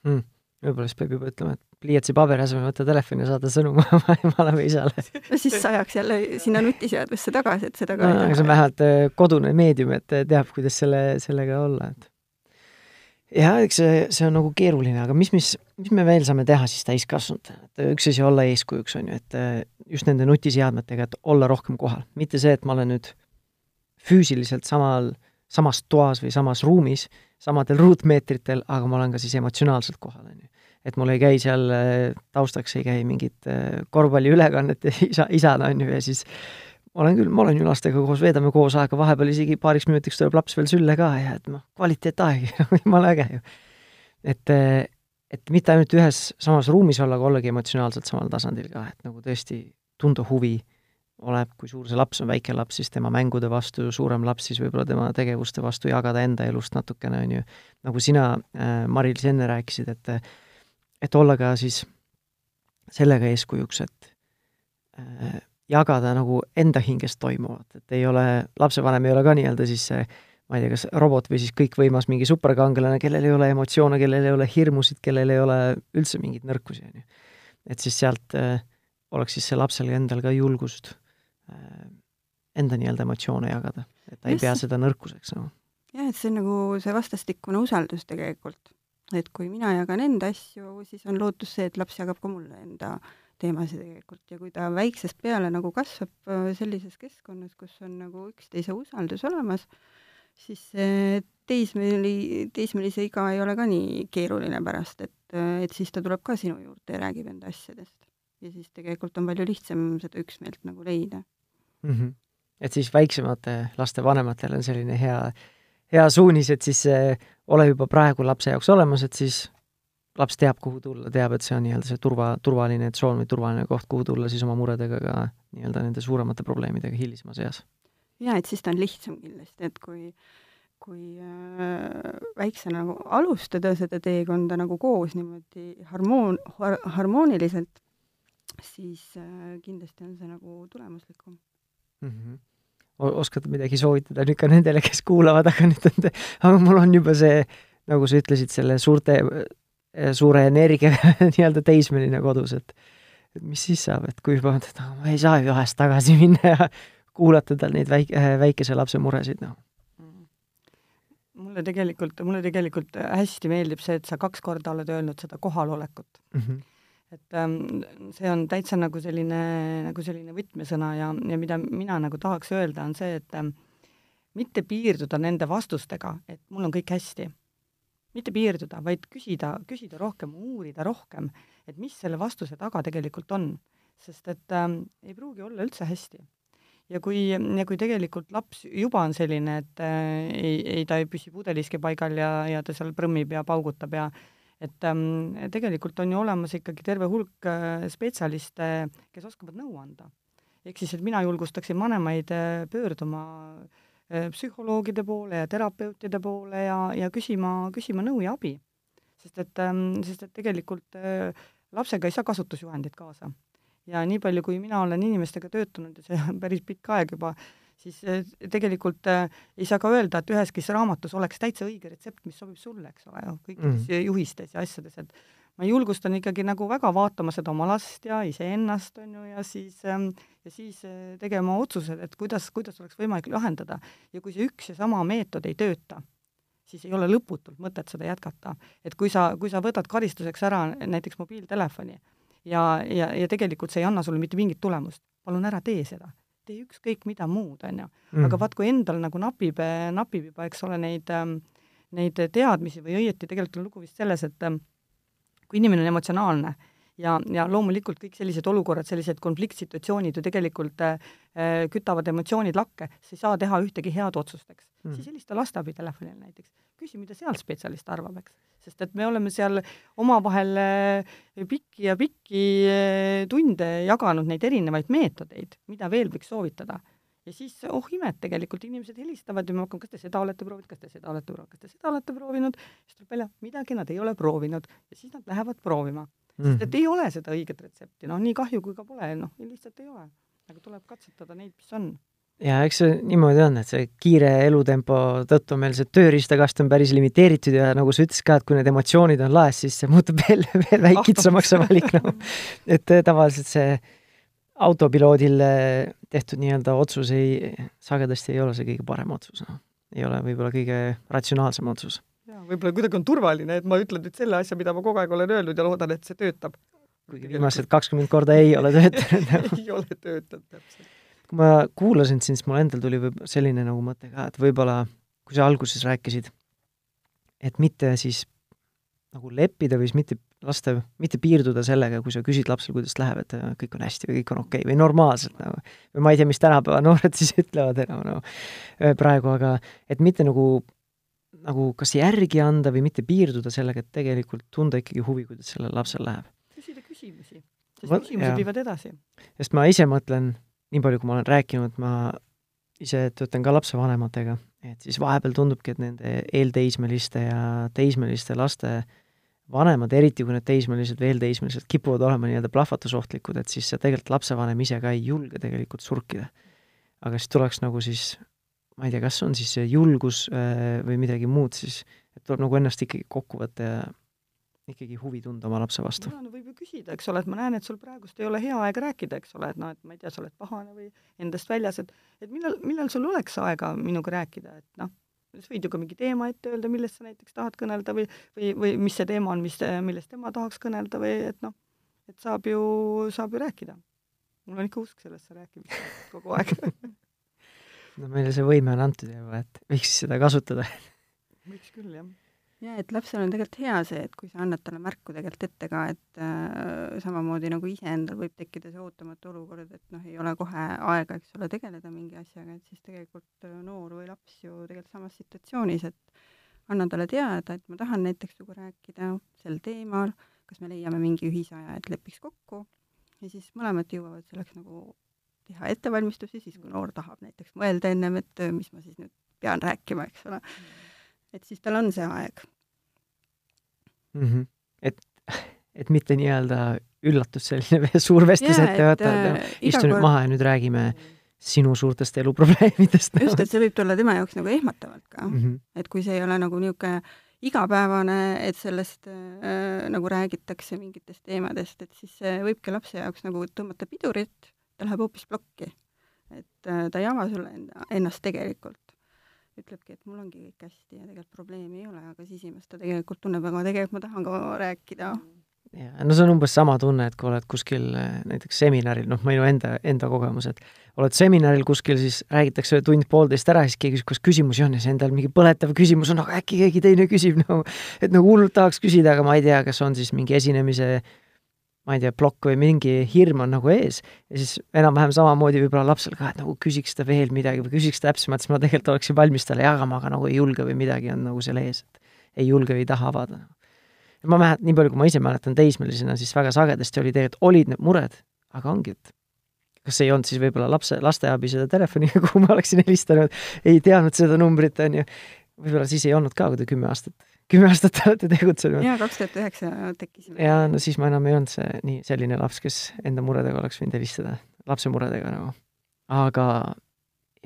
hmm.. võib-olla siis peab juba ütlema, et pliiatsi paberi asemel võtta telefoni ja saada sõnum emale või isale. no siis sajaks jälle sinna nutiseadmesse tagasi, et seda ka no, taha. see on vähemalt äh, kodune meedium, et teab, kuidas selle, sellega olla, et jah, eks see, see on nagu keeruline, aga mis, mis, mis me veel saame teha siis täiskasvanutena, et üks asi olla eeskujuks, on ju, et äh, just nende nutiseadmetega, et olla rohkem kohal, mitte see, et ma olen nüüd füüsiliselt samal, samas toas või samas ruumis, samadel ruutmeetritel, aga ma olen ka siis emotsionaalselt kohal, on ju. et mul ei käi seal taustaks, ei käi mingit korvpalliülekannet isa, isana, on ju, ja siis olen küll, ma olen ju lastega koos, veedame koos aega, vahepeal isegi paariks minutiks tuleb laps veel sülle ka ja et noh, kvaliteetaeg, jumala äge ju. et, et mitte ainult ühes samas ruumis olla, aga ollagi emotsionaalselt samal tasandil ka, et nagu tõesti tunda huvi, oleneb, kui suur see laps on, väike laps siis tema mängude vastu, suurem laps siis võib-olla tema tegevuste vastu, jagada enda elust natukene, on ju. nagu sina äh,, Mari-Liis, enne rääkisid, et et olla ka siis sellega eeskujuks, et äh, jagada nagu enda hinges toimuvat, et ei ole, lapsevanem ei ole ka nii-öelda siis see ma ei tea, kas robot või siis kõikvõimas mingi superkangelane, kellel ei ole emotsioone, kellel ei ole hirmusid, kellel ei ole üldse mingeid nõrkusi, on ju. et siis sealt äh, oleks siis see lapsel endal ka julgust äh, enda nii-öelda emotsioone jagada, et ta ei pea seda nõrkuseks nagu. jah, et see on nagu see vastastikune usaldus tegelikult. et kui mina jagan enda asju, siis on lootus see, et laps jagab ka mulle enda äh, teemasid tegelikult ja kui ta väiksest peale nagu kasvab äh, sellises keskkonnas, kus on nagu üksteise usaldus olemas, siis see teismeli, teismelise iga ei ole ka nii keeruline pärast, et, et siis ta tuleb ka sinu juurde ja räägib enda asjadest. ja siis tegelikult on palju lihtsam seda üksmeelt nagu leida mm. -hmm. et siis väiksemate laste vanematel on selline hea, hea suunis, et siis äh, ole juba praegu lapse jaoks olemas, et siis laps teab, kuhu tulla, teab, et see on nii-öelda see turva, turvaline tsoon või turvaline koht, kuhu tulla siis oma muredega ka nii-öelda nende suuremate probleemidega hilisemas eas. Jaa, et siis ta on lihtsam kindlasti, et kui äh, kui äh, väiksena nagu alustada seda teekonda nagu koos niimoodi harmoon- har,, harmooniliselt, siis äh, kindlasti on see nagu tulemuslikum mm. -hmm oskad midagi soovitada nüüd ka nendele, kes kuulavad, aga nüüd on, aga mul on juba see, nagu sa ütlesid, selle suurte, suure energiaga nii-öelda teismeline kodus, et et mis siis saab, et kui juba, et ma ei saa ju vahest tagasi minna ja kuulata tal neid väike, väikese lapse muresid, noh mulle tegelikult, mulle tegelikult hästi meeldib see, et sa kaks korda oled öelnud seda kohalolekut mm. -hmm. et ähm, see on täitsa nagu selline, nagu selline võtmesõna ja, ja mida mina nagu tahaks öelda, on see, et ähm, mitte piirduda nende vastustega, et mul on kõik hästi. mitte piirduda, vaid küsida, küsida rohkem, uurida rohkem, et mis selle vastuse taga tegelikult on. sest et ähm, ei pruugi olla üldse hästi ja kui, ja kui tegelikult laps juba on selline, et äh, ei, ei, ta ei püsi pudeliski paigal ja, ja ta seal prõmmib ja paugutab ja et ähm, tegelikult on ju olemas ikkagi terve hulk äh, spetsialiste, kes oskavad nõu anda. ehk siis, et mina julgustaksin vanemaid äh, pöörduma äh, psühholoogide poole ja terapeutide poole ja, ja küsima, küsima nõu ja abi. sest et ähm,, sest et tegelikult äh, lapsega ei saa kasutusjuhendit kaasa ja nii palju, kui mina olen inimestega töötanud ja see on päris pikk aeg juba, siis eh, tegelikult äh, ei saa ka öelda, et üheski raamatus oleks täitsa õige retsept, mis sobib sulle, eks ole ju, kõikides mm. juhistes ja asjades, et ma julgustan ikkagi nagu väga vaatama seda oma last ja iseennast, on ju, ja siis ähm, ja siis äh, tegema otsused, et kuidas, kuidas oleks võimalik lahendada. ja kui see üks ja sama meetod ei tööta, siis ei ole lõputult mõtet seda jätkata. et kui sa, kui sa võtad karistuseks ära näiteks mobiiltelefoni, ja, ja, ja tegelikult see ei anna sulle mitte mingit tulemust. palun ära tee seda, tee ükskõik mida muud, on ju. Mm. aga vaat, kui endal nagu napib, napib juba, eks ole, neid, ähm, neid teadmisi või õieti tegelikult on lugu vist selles, et ähm, kui inimene on emotsionaalne ja, ja loomulikult kõik sellised olukorrad, sellised konfliktsituatsioonid ju tegelikult äh, kütavad emotsioonid lakke, sa ei saa teha ühtegi head otsust, eks mm.. siis helista lasteabitelefonile näiteks, küsi, mida seal spetsialist arvab, eks. sest et me oleme seal omavahel äh, pikki ja pikki äh, tunde jaganud neid erinevaid meetodeid, mida veel võiks soovitada. Ja siis oh imet, tegelikult inimesed helistavad ja me hakkame, kas te seda olete proovinud, kas te seda olete proovinud, kas te seda olete proovinud, siis tuleb välja, midagi nad ei ole proovinud. Ja siis nad lähevad proovima mm. -hmm. sest et ei ole seda õiget retsepti, noh, nii kahju kui ka pole, noh, lihtsalt ei ole. aga tuleb katsetada neid, mis on ja eks see niimoodi on, et see kiire elutempo tõttu meil see tööriistakast on päris limiteeritud ja nagu sa ütlesid ka, et kui need emotsioonid on laes, siis see muutub veel, veel väikitsamaks see valik, noh. et eh, tavaliselt see autopiloodil eh, tehtud nii-öelda otsus ei, sagedasti ei ole see kõige parem otsus, noh. ei ole võib-olla kõige ratsionaalsem otsus võib-olla kuidagi on turvaline, et ma ütlen nüüd selle asja, mida ma kogu aeg olen öelnud ja loodan, et see töötab. kuigi viimased kakskümmend korda ei ole töötanud ei ole töötanud, täpselt. kui ma kuulasin sind, siis mul endal tuli võib selline nagu mõte ka, et võib-olla kui sa alguses rääkisid, et mitte siis nagu leppida või siis mitte lasta, mitte piirduda sellega, kui sa küsid lapsel, kuidas läheb, et kõik on hästi või kõik on okei okay, või normaalselt nagu. või ma ei tea, mis tänapäeva noored siis ütlevad enam no, praegu, aga et mitte nagu nagu kas järgi anda või mitte piirduda sellega, et tegelikult tunda ikkagi huvi, kuidas sellel lapsel läheb. küsida küsimusi, sest Võt, küsimused jah. viivad edasi. sest ma ise mõtlen, nii palju, kui ma olen rääkinud, ma ise töötan ka lapsevanematega, et siis vahepeal tundubki, et nende eelteismeliste ja teismeliste laste vanemad, eriti kui need teismelised või eelteismelised kipuvad olema nii-öelda plahvatusohtlikud, et siis tegelikult lapsevanem ise ka ei julge tegelikult surkida. aga siis tuleks nagu siis ma ei tea, kas on siis julgus äh, või midagi muud siis, et tuleb nagu ennast ikkagi kokku võtta ja ikkagi huvi tunda oma lapse vastu. no võib ju küsida, eks ole, et ma näen, et sul praegust ei ole hea aeg rääkida, eks ole, et noh, et ma ei tea, sa oled pahane või endast väljas, et et millal, millal sul oleks aega minuga rääkida, et noh, sa võid ju ka mingi teema ette öelda, millest sa näiteks tahad kõnelda või, või, või mis see teema on, mis, millest tema tahaks kõnelda või et noh, et saab ju, saab ju rääkida. mul on ikka usk sellesse rääkimisse kogu aeg no meile see võime on antud juba, et võiks seda kasutada. võiks küll, jah ja et lapsel on tegelikult hea see, et kui sa annad talle märku tegelikult ette ka, et äh, samamoodi nagu iseendal võib tekkida see ootamatu olukord, et noh, ei ole kohe aega, eks ole, tegeleda mingi asjaga, et siis tegelikult äh, noor või laps ju tegelikult samas situatsioonis, et annan talle teada, et ma tahan näiteks sinuga rääkida sel teemal, kas me leiame mingi ühisaja, et lepiks kokku ja siis mõlemad jõuavad selleks nagu teha ettevalmistusi, siis kui noor tahab näiteks mõelda ennem, et mis ma siis nüüd pean rääkima, eks ole mm et siis tal on see aeg mm. -hmm. et, et mitte nii-öelda üllatus selline suur vestlus ette võtta, et äh, istu nüüd kord... maha ja nüüd räägime sinu suurtest eluprobleemidest. just, et see võib tulla tema jaoks nagu ehmatavalt ka mm. -hmm. et kui see ei ole nagu niisugune igapäevane, et sellest äh, nagu räägitakse mingitest teemadest, et siis see võibki lapse jaoks nagu tõmmata pidurit, ta läheb hoopis plokki. et äh, ta ei ava sulle enda, ennast tegelikult ütlebki, et mul ongi kõik hästi ja tegelikult probleemi ei ole, aga sisimas ta tegelikult tunneb, aga tegelikult ma tahan ka rääkida. ja no see on umbes sama tunne, et kui oled kuskil eh, näiteks seminaril, noh, minu enda, enda kogemus, et oled seminaril kuskil, siis räägitakse tund-poolteist ära, siis keegi küsib, kas küsimusi on ja siis endal mingi põletav küsimus on, aga äkki keegi teine küsib nagu, et nagu hullult tahaks küsida, aga ma ei tea, kas on siis mingi esinemise ma ei tea, plokk või mingi hirm on nagu ees ja siis enam-vähem samamoodi võib-olla lapsel ka, et nagu küsiks ta veel midagi või küsiks täpsemalt, siis ma tegelikult oleksin valmis talle jagama, aga nagu ei julge või midagi on nagu seal ees, et ei julge või ei taha avada. ma mäletan, nii palju, kui ma ise mäletan teismelisena, siis väga sagedasti oli tegelikult, olid need mured, aga ongi, et kas ei olnud siis võib-olla lapse, lasteabi seda telefoni, kuhu ma oleksin helistanud, ei teadnud seda numbrit, on ju, võib-olla siis ei olnud ka, kui ta kümme aastat kümme aastat olete tegutsenud. jaa, kaks tuhat üheksa tekkisime. jaa, no siis ma enam ei olnud see nii selline laps, kes enda muredega oleks võinud helistada, lapse muredega nagu. aga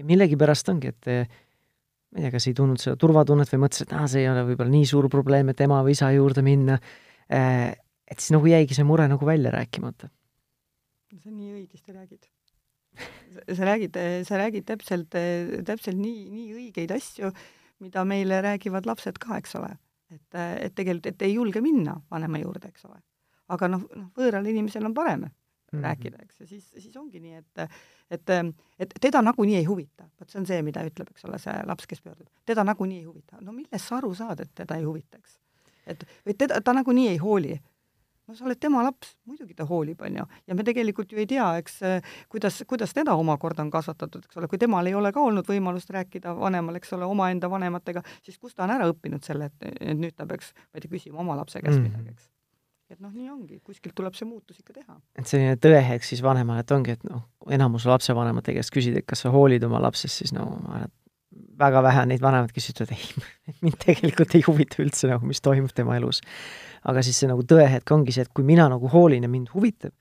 millegipärast ongi, et ma ei tea, kas ei tundnud seda turvatunnet või mõtles, et aa, see ei ole võib-olla nii suur probleem, et ema või isa juurde minna. et siis nagu jäigi see mure nagu välja rääkimata. sa nii õigesti räägid. sa räägid, sa räägid täpselt, täpselt nii, nii õigeid asju, mida meile räägivad lapsed ka, eks ole et, et tegelikult, et ei julge minna vanema juurde, eks ole. aga noh, noh, võõral inimesel on parem mm -hmm. rääkida, eks, ja siis, siis ongi nii, et et, et teda nagunii ei huvita. vot see on see, mida ütleb, eks ole, see laps, kes pöördub. teda nagunii ei huvita. no millest sa aru saad, et teda ei huvita, eks? et või teda, ta nagunii ei hooli no sa oled tema laps, muidugi ta hoolib, on ju, ja me tegelikult ju ei tea, eks, kuidas, kuidas teda omakorda on kasvatatud, eks ole, kui temal ei ole ka olnud võimalust rääkida vanemal, eks ole, omaenda vanematega, siis kust ta on ära õppinud selle, et, nüüd ta peaks, ma ei tea, küsima oma lapse käest mm. midagi, eks. et noh, nii ongi, kuskilt tuleb see muutus ikka teha. et selline tõehetk siis vanemale, et ongi, et noh, enamus lapsevanemate käest küsida, et kas sa hoolid oma lapsest, siis no ma arvan, et väga vähe on neid vanemaid, kes ütlevad, ei, mind tegelikult ei huvita üldse nagu, mis toimub tema elus aga siis see nagu tõehetk ongi see, et kui mina nagu hoolin ja mind huvitab,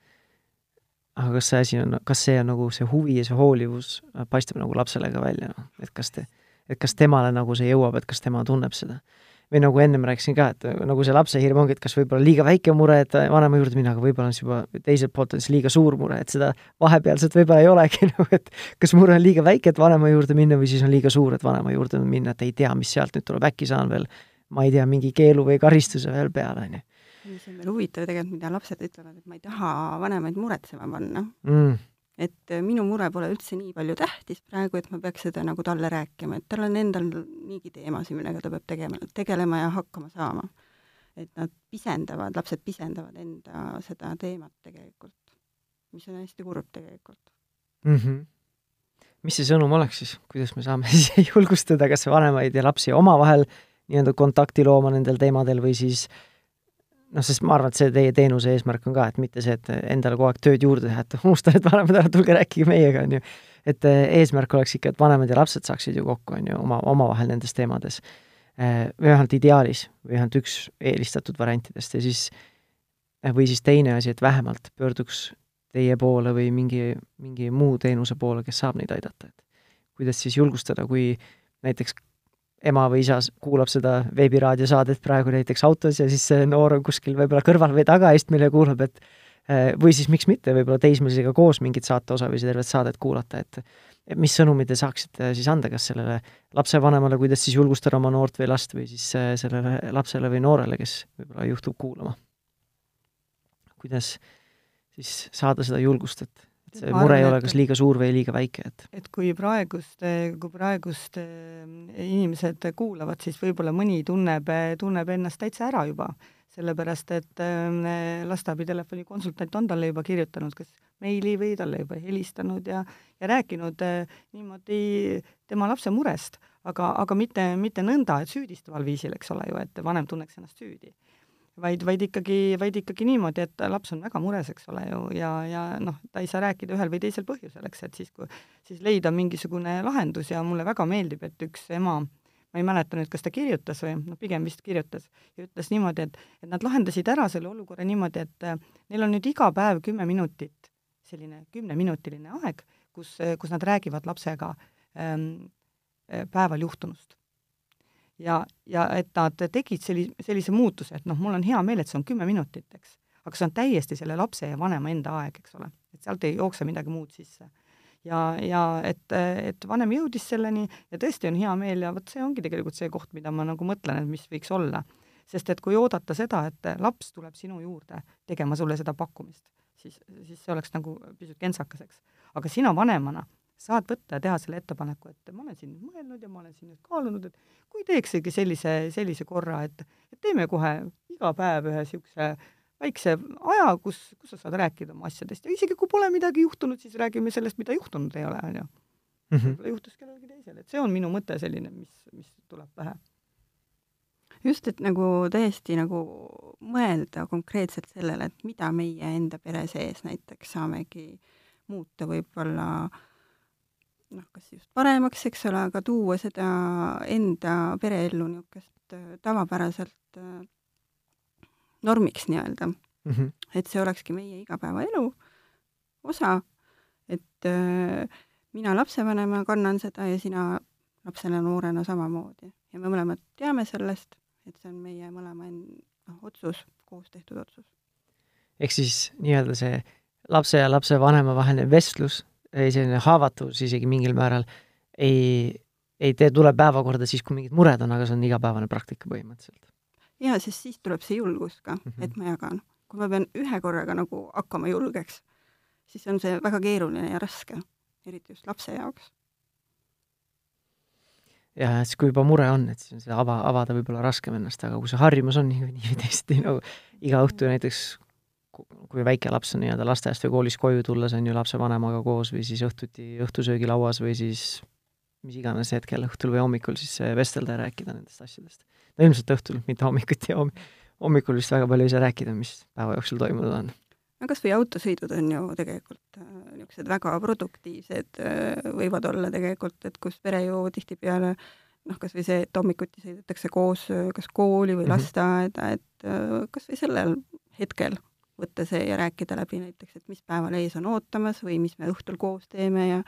aga kas see asi on, kas see on nagu see huvi ja see hoolivus paistab nagu lapsele ka välja, noh, et kas te, et kas temale nagu see jõuab, et kas tema tunneb seda. Või nagu ennem rääkisin ka, et nagu see lapse hirm ongi, et kas võib-olla liiga väike mure, et vanema juurde minna, aga võib-olla on see juba teiselt poolt on see liiga suur mure, et seda vahepealset võib-olla ei olegi nagu, et kas mure on liiga väike, et vanema juurde minna või siis on liiga suur, et vanema juurde minna, et ei tea, mis sealt nüüd tuleb, äkki saan veel ma ei tea, mingi keelu või karistuse veel peale, on ju. see on veel huvitav tegelikult, mida lapsed ütlevad, et ma ei taha vanemaid muretsema panna mm.. Et äh, minu mure pole üldse nii palju tähtis praegu, et ma peaks seda nagu talle rääkima, et tal on endal niigi teemasid, millega ta peab tegema, tegelema ja hakkama saama. et nad pisendavad, lapsed pisendavad enda seda teemat tegelikult, mis on hästi kurb tegelikult mm. -hmm mis see sõnum oleks siis, kuidas me saame siis julgustada kas vanemaid ja lapsi omavahel nii-öelda kontakti looma nendel teemadel või siis noh, sest ma arvan, et see teie teenuse eesmärk on ka, et mitte see, et endale kogu aeg tööd juurde teha, et unusta need vanemad ära, tulge rääkige meiega, on ju. et eh, eesmärk oleks ikka, et vanemad ja lapsed saaksid ju kokku, on ju, oma, omavahel nendes teemades. Eh, või vähemalt ideaalis, või vähemalt üks eelistatud variantidest ja siis eh, või siis teine asi, et vähemalt pöörduks teie poole või mingi, mingi muu teenuse poole, kes saab neid aidata, et kuidas siis julgustada, kui näiteks ema või isa kuulab seda veebiraadiosaadet praegu näiteks autos ja siis see noor on kuskil võib-olla kõrval või tagaistmel ja kuulab, et eh, või siis miks mitte, võib-olla teismelisega koos mingit saate osa või tervet saadet kuulata, et mis sõnumi te saaksite siis anda, kas sellele lapsevanemale, kuidas siis julgustada oma noort või last või siis eh, sellele lapsele või noorele, kes võib-olla juhtub kuulama? kuidas siis saada seda julgust, et, see mure ei ole kas liiga suur või liiga väike, et et kui praegust, kui praegust inimesed kuulavad, siis võib-olla mõni tunneb, tunneb ennast täitsa ära juba, sellepärast et lasteabitelefoni konsultant on talle juba kirjutanud kas meili või talle juba helistanud ja, ja rääkinud niimoodi tema lapse murest, aga, aga mitte, mitte nõnda, et süüdistaval viisil, eks ole ju, et vanem tunneks ennast süüdi vaid, vaid ikkagi, vaid ikkagi niimoodi, et laps on väga mures, eks ole ju, ja, ja noh, ta ei saa rääkida ühel või teisel põhjusel, eks, et siis, kui siis leida mingisugune lahendus ja mulle väga meeldib, et üks ema, ma ei mäleta nüüd, kas ta kirjutas või noh, pigem vist kirjutas, ja ütles niimoodi, et, et nad lahendasid ära selle olukorra niimoodi, et äh, neil on nüüd iga päev kümme minutit, selline kümneminutiline aeg, kus, kus nad räägivad lapsega ähm, äh, päeval juhtunust ja, ja et nad tegid selli-, sellise muutuse, et noh, mul on hea meel, et see on kümme minutit, eks. aga see on täiesti selle lapse ja vanema enda aeg, eks ole. et sealt ei jookse midagi muud sisse. ja, ja et, et vanem jõudis selleni ja tõesti on hea meel ja vot see ongi tegelikult see koht, mida ma nagu mõtlen, et mis võiks olla. sest et kui oodata seda, et laps tuleb sinu juurde tegema sulle seda pakkumist, siis, siis see oleks nagu pisut kentsakas, eks. aga sina vanemana saad võtta ja teha selle ettepaneku, et ma olen siin nüüd mõelnud ja ma olen siin nüüd kaalunud, et kui teeksegi sellise, sellise korra, et, et teeme kohe iga päev ühe niisuguse väikse aja, kus, kus sa saad rääkida oma asjadest ja isegi kui pole midagi juhtunud, siis räägime sellest, mida juhtunud ei ole, on ju. Mhm. võib-olla juhtus kellelgi teisel, et see on minu mõte selline, mis, mis tuleb pähe. just, et nagu täiesti nagu mõelda konkreetselt sellele, et mida meie enda pere sees näiteks saamegi muuta võib-olla äh, noh, kas just paremaks, eks ole, aga tuua seda enda pereellu niisugust äh, tavapäraselt äh, normiks nii-öelda mm. -hmm. et see olekski meie igapäevaelu osa, et äh, mina lapsevanemana kannan seda ja sina lapsena noorena samamoodi ja me mõlemad teame sellest, et see on meie mõlema noh, otsus, koos tehtud otsus. ehk siis nii-öelda see lapse ja lapsevanema vaheline vestlus selline haavatavus isegi mingil määral ei, ei tee, tule päevakorda siis, kui mingid mured on, aga see on igapäevane praktika põhimõtteliselt. jaa, sest siis tuleb see julgus ka mm, -hmm. et ma jagan. kui ma pean ühe korraga nagu hakkama julgeks, siis on see väga keeruline ja raske, eriti just lapse jaoks. ja siis, kui juba mure on, et siis on seda ava, avada võib-olla raskem ennast, aga kui see harjumus on nii või teisiti nagu iga õhtu näiteks kui väike laps on nii-öelda lasteaiast või koolist koju tulles, on ju, lapsevanemaga koos või siis õhtuti õhtusöögilauas või siis mis iganes hetkel, õhtul või hommikul siis vestelda ja rääkida nendest asjadest. no ilmselt õhtul, mitte hommikuti ja hommikul vist väga palju ei saa rääkida, mis päeva jooksul toimunud on. no kas või autosõidud on ju tegelikult äh, niisugused väga produktiivsed äh, võivad olla tegelikult, et kus pere ju tihtipeale noh, kas või see, et hommikuti sõidetakse koos äh, kas kooli või mhm. lasteaeda, et kas või sellel hetkel võtta see ja rääkida läbi näiteks, et mis päeval ees on ootamas või mis me õhtul koos teeme ja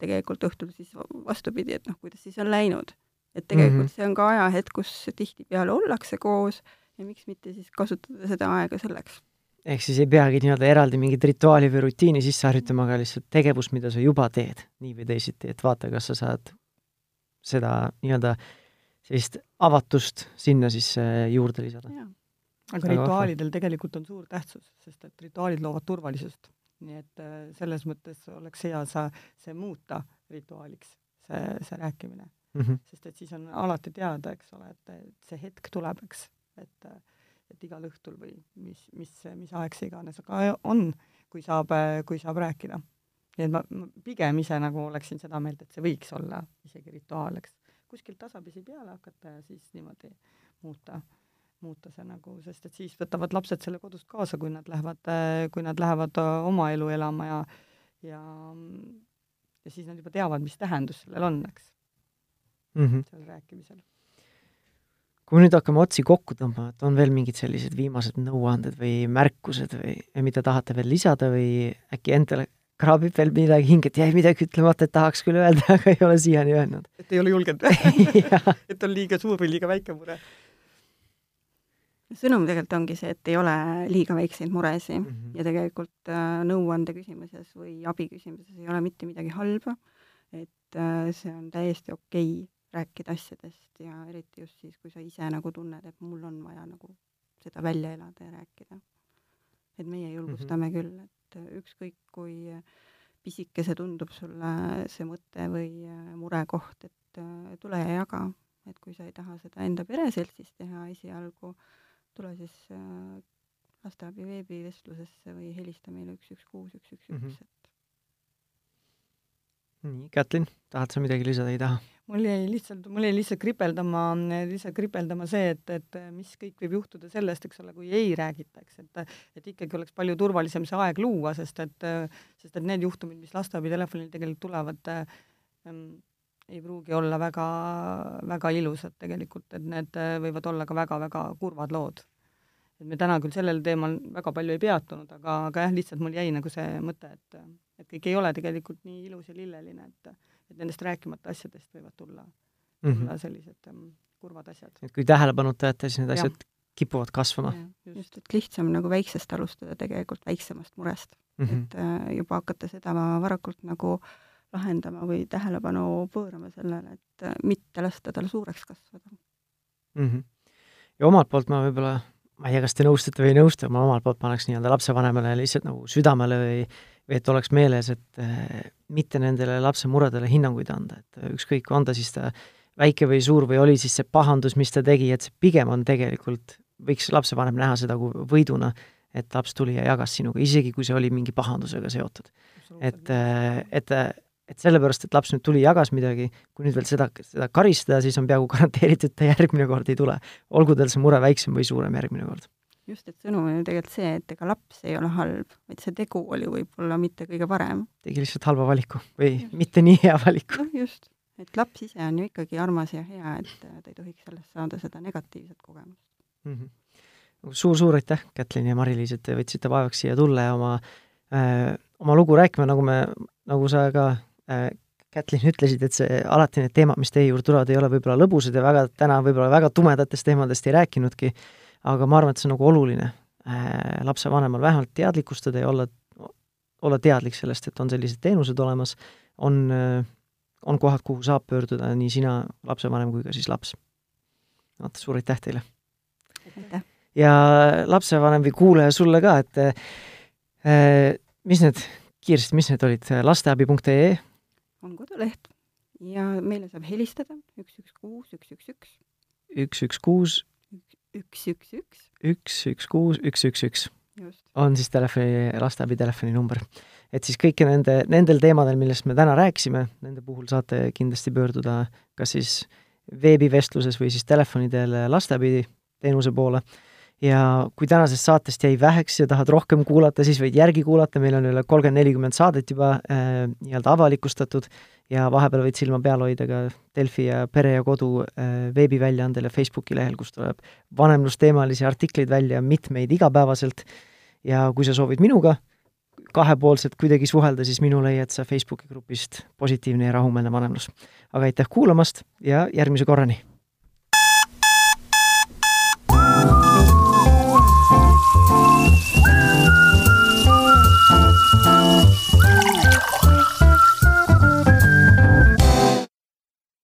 tegelikult õhtul siis vastupidi, et noh, kuidas siis on läinud. et tegelikult mm -hmm. see on ka ajahetk, kus tihtipeale ollakse koos ja miks mitte siis kasutada seda aega selleks. ehk siis ei peagi nii-öelda eraldi mingit rituaali või rutiini sisse harjutama, aga lihtsalt tegevus, mida sa juba teed, nii või teisiti, et vaata, kas sa saad seda nii-öelda sellist avatust sinna siis juurde lisada aga rituaalidel tegelikult on suur tähtsus, sest et rituaalid loovad turvalisust. nii et äh, selles mõttes oleks hea sa, see muuta rituaaliks, see, see rääkimine mm. -hmm. sest et siis on alati teada, eks ole, et see hetk tuleb, eks, et et igal õhtul või mis, mis, mis aeg see iganes, aga on, kui saab, kui saab rääkida. nii et ma, ma pigem ise nagu oleksin seda meelt, et see võiks olla isegi rituaal, eks. kuskilt tasapisi peale hakata ja siis niimoodi muuta muuta see nagu, sest et siis võtavad lapsed selle kodust kaasa, kui nad lähevad, kui nad lähevad äh, oma elu elama ja ja ja siis nad juba teavad, mis tähendus sellel on, eks mm -hmm., sellel rääkimisel. kui me nüüd hakkame otsi kokku tõmbama, et on veel mingid sellised viimased nõuanded või märkused või mida tahate veel lisada või äkki endale kraabib veel midagi hinget, jäi midagi ütlemata, et tahaks küll öelda, aga ei ole siiani öelnud. et ei ole julgenud et on liiga suur või liiga väike mure sõnum tegelikult ongi see, et ei ole liiga väikseid muresid mm -hmm. ja tegelikult äh, nõuande küsimuses või abi küsimuses ei ole mitte midagi halba, et äh, see on täiesti okei okay rääkida asjadest ja eriti just siis, kui sa ise nagu tunned, et mul on vaja nagu seda välja elada ja rääkida. et meie julgustame mm -hmm. küll, et ükskõik kui pisike see tundub sulle, see mõte või äh, murekoht, et äh, tule ja jaga, et kui sa ei taha seda enda pereseltsis teha esialgu, tule siis äh, lasteabi veebivestlusesse või helista meile üks, üks, kuus, üks, üks, üks, Mhm. et nii, Kätlin, tahad sa midagi lisada, ei taha? mul jäi lihtsalt, mul jäi lihtsalt kripeldama, lihtsalt kripeldama see, et, et mis kõik võib juhtuda sellest, eks ole, kui ei räägita, eks, et et ikkagi oleks palju turvalisem see aeg luua, sest et, sest et need juhtumid, mis lasteabitelefonil tegelikult tulevad ähm,, ei pruugi olla väga, väga ilusad tegelikult, et need võivad olla ka väga-väga kurvad lood. et me täna küll sellel teemal väga palju ei peatunud, aga, aga jah, lihtsalt mul jäi nagu see mõte, et et kõik ei ole tegelikult nii ilus ja lilleline, et et nendest rääkimata asjadest võivad tulla Mm tulla -hmm. sellised ähm, kurvad asjad. et kui tähelepanuta jätta, siis need asjad kipuvad kasvama just, et lihtsam nagu väiksest alustada tegelikult, väiksemast murest mm. -hmm. et äh, juba hakata seda varakult nagu lahendama või tähelepanu pöörama sellele, et äh, mitte lasta tal suureks kasvada. mm. -hmm. ja omalt poolt ma võib-olla, ma ei tea, kas te nõustute või ei nõustu, ma omalt poolt paneks nii-öelda lapsevanemale lihtsalt nagu südamele või või et oleks meeles, et äh, mitte nendele lapse muredele hinnanguid anda, et äh, ükskõik, on ta siis ta väike või suur või oli siis see pahandus, mis ta tegi, et see pigem on tegelikult, võiks lapsevanem näha seda kui võiduna, et laps tuli ja jagas sinuga, isegi kui see oli mingi pahandusega seotud. et, et, et sellepärast, et laps nüüd tuli, jagas midagi, kui nüüd veel seda, seda karistada, siis on peaaegu garanteeritud, ta järgmine kord ei tule. olgu tal see mure väiksem või suurem järgmine kord. just, et sõnum on ju tegelikult see, et ega laps ei ole halb, vaid see tegu oli võib-olla mitte kõige parem. tegi lihtsalt halva valiku või just. mitte nii hea valiku. noh, just, et laps ise on ju ikkagi armas ja hea, et ta ei tohiks sellest saada seda negatiivset kogemust mm. -hmm. suur-suur aitäh, Kätlin ja Mari-Liis, et te võtsite vaevaks siia tulla ja oma äh,, oma lugu rääkima, nagu me, nagu sa ka äh, Kätlin, ütlesid, et see, alati need teemad, mis teie juurde tulevad, ei ole võib-olla lõbusad ja väga, täna võib-olla väga tumedatest teemadest ei rääkinudki, aga ma arvan, et see on nagu oluline äh, lapsevanemal vähemalt teadlikustada ja olla, olla teadlik sellest, et on sellised teenused olemas, on äh, on kohad, kuhu saab pöörduda nii sina, lapsevanem, kui ka siis laps. vot, suur aitäh teile! aitäh! ja lapsevanem või kuulaja sulle ka, et äh, mis need, kiiresti, mis need olid, lasteabi.ee? On koduleht ja meile saab helistada üks, üks, kuus, üks, üks, üks. üks, üks, kuus. üks, üks, üks. üks, üks, kuus, üks, üks, üks. on siis telefoni, lasteabi telefoninumber. et siis kõiki nende, nendel teemadel, millest me täna rääkisime, nende puhul saate kindlasti pöörduda kas siis veebivestluses või siis telefoni teel lasteabi teenuse poole ja kui tänasest saatest jäi väheks ja tahad rohkem kuulata, siis võid järgi kuulata, meil on üle kolmkümmend, nelikümmend saadet juba äh, nii-öelda avalikustatud ja vahepeal võid silma peal hoida ka Delfi ja Pere ja Kodu äh, veebiväljaandel ja Facebooki lehel, kus tuleb vanemlusteemalisi artikleid välja, mitmeid igapäevaselt, ja kui sa soovid minuga kahepoolselt kuidagi suhelda, siis minu leiad sa Facebooki grupist Positiivne ja rahumeelne vanemlus. aga aitäh kuulamast ja järgmise korrani!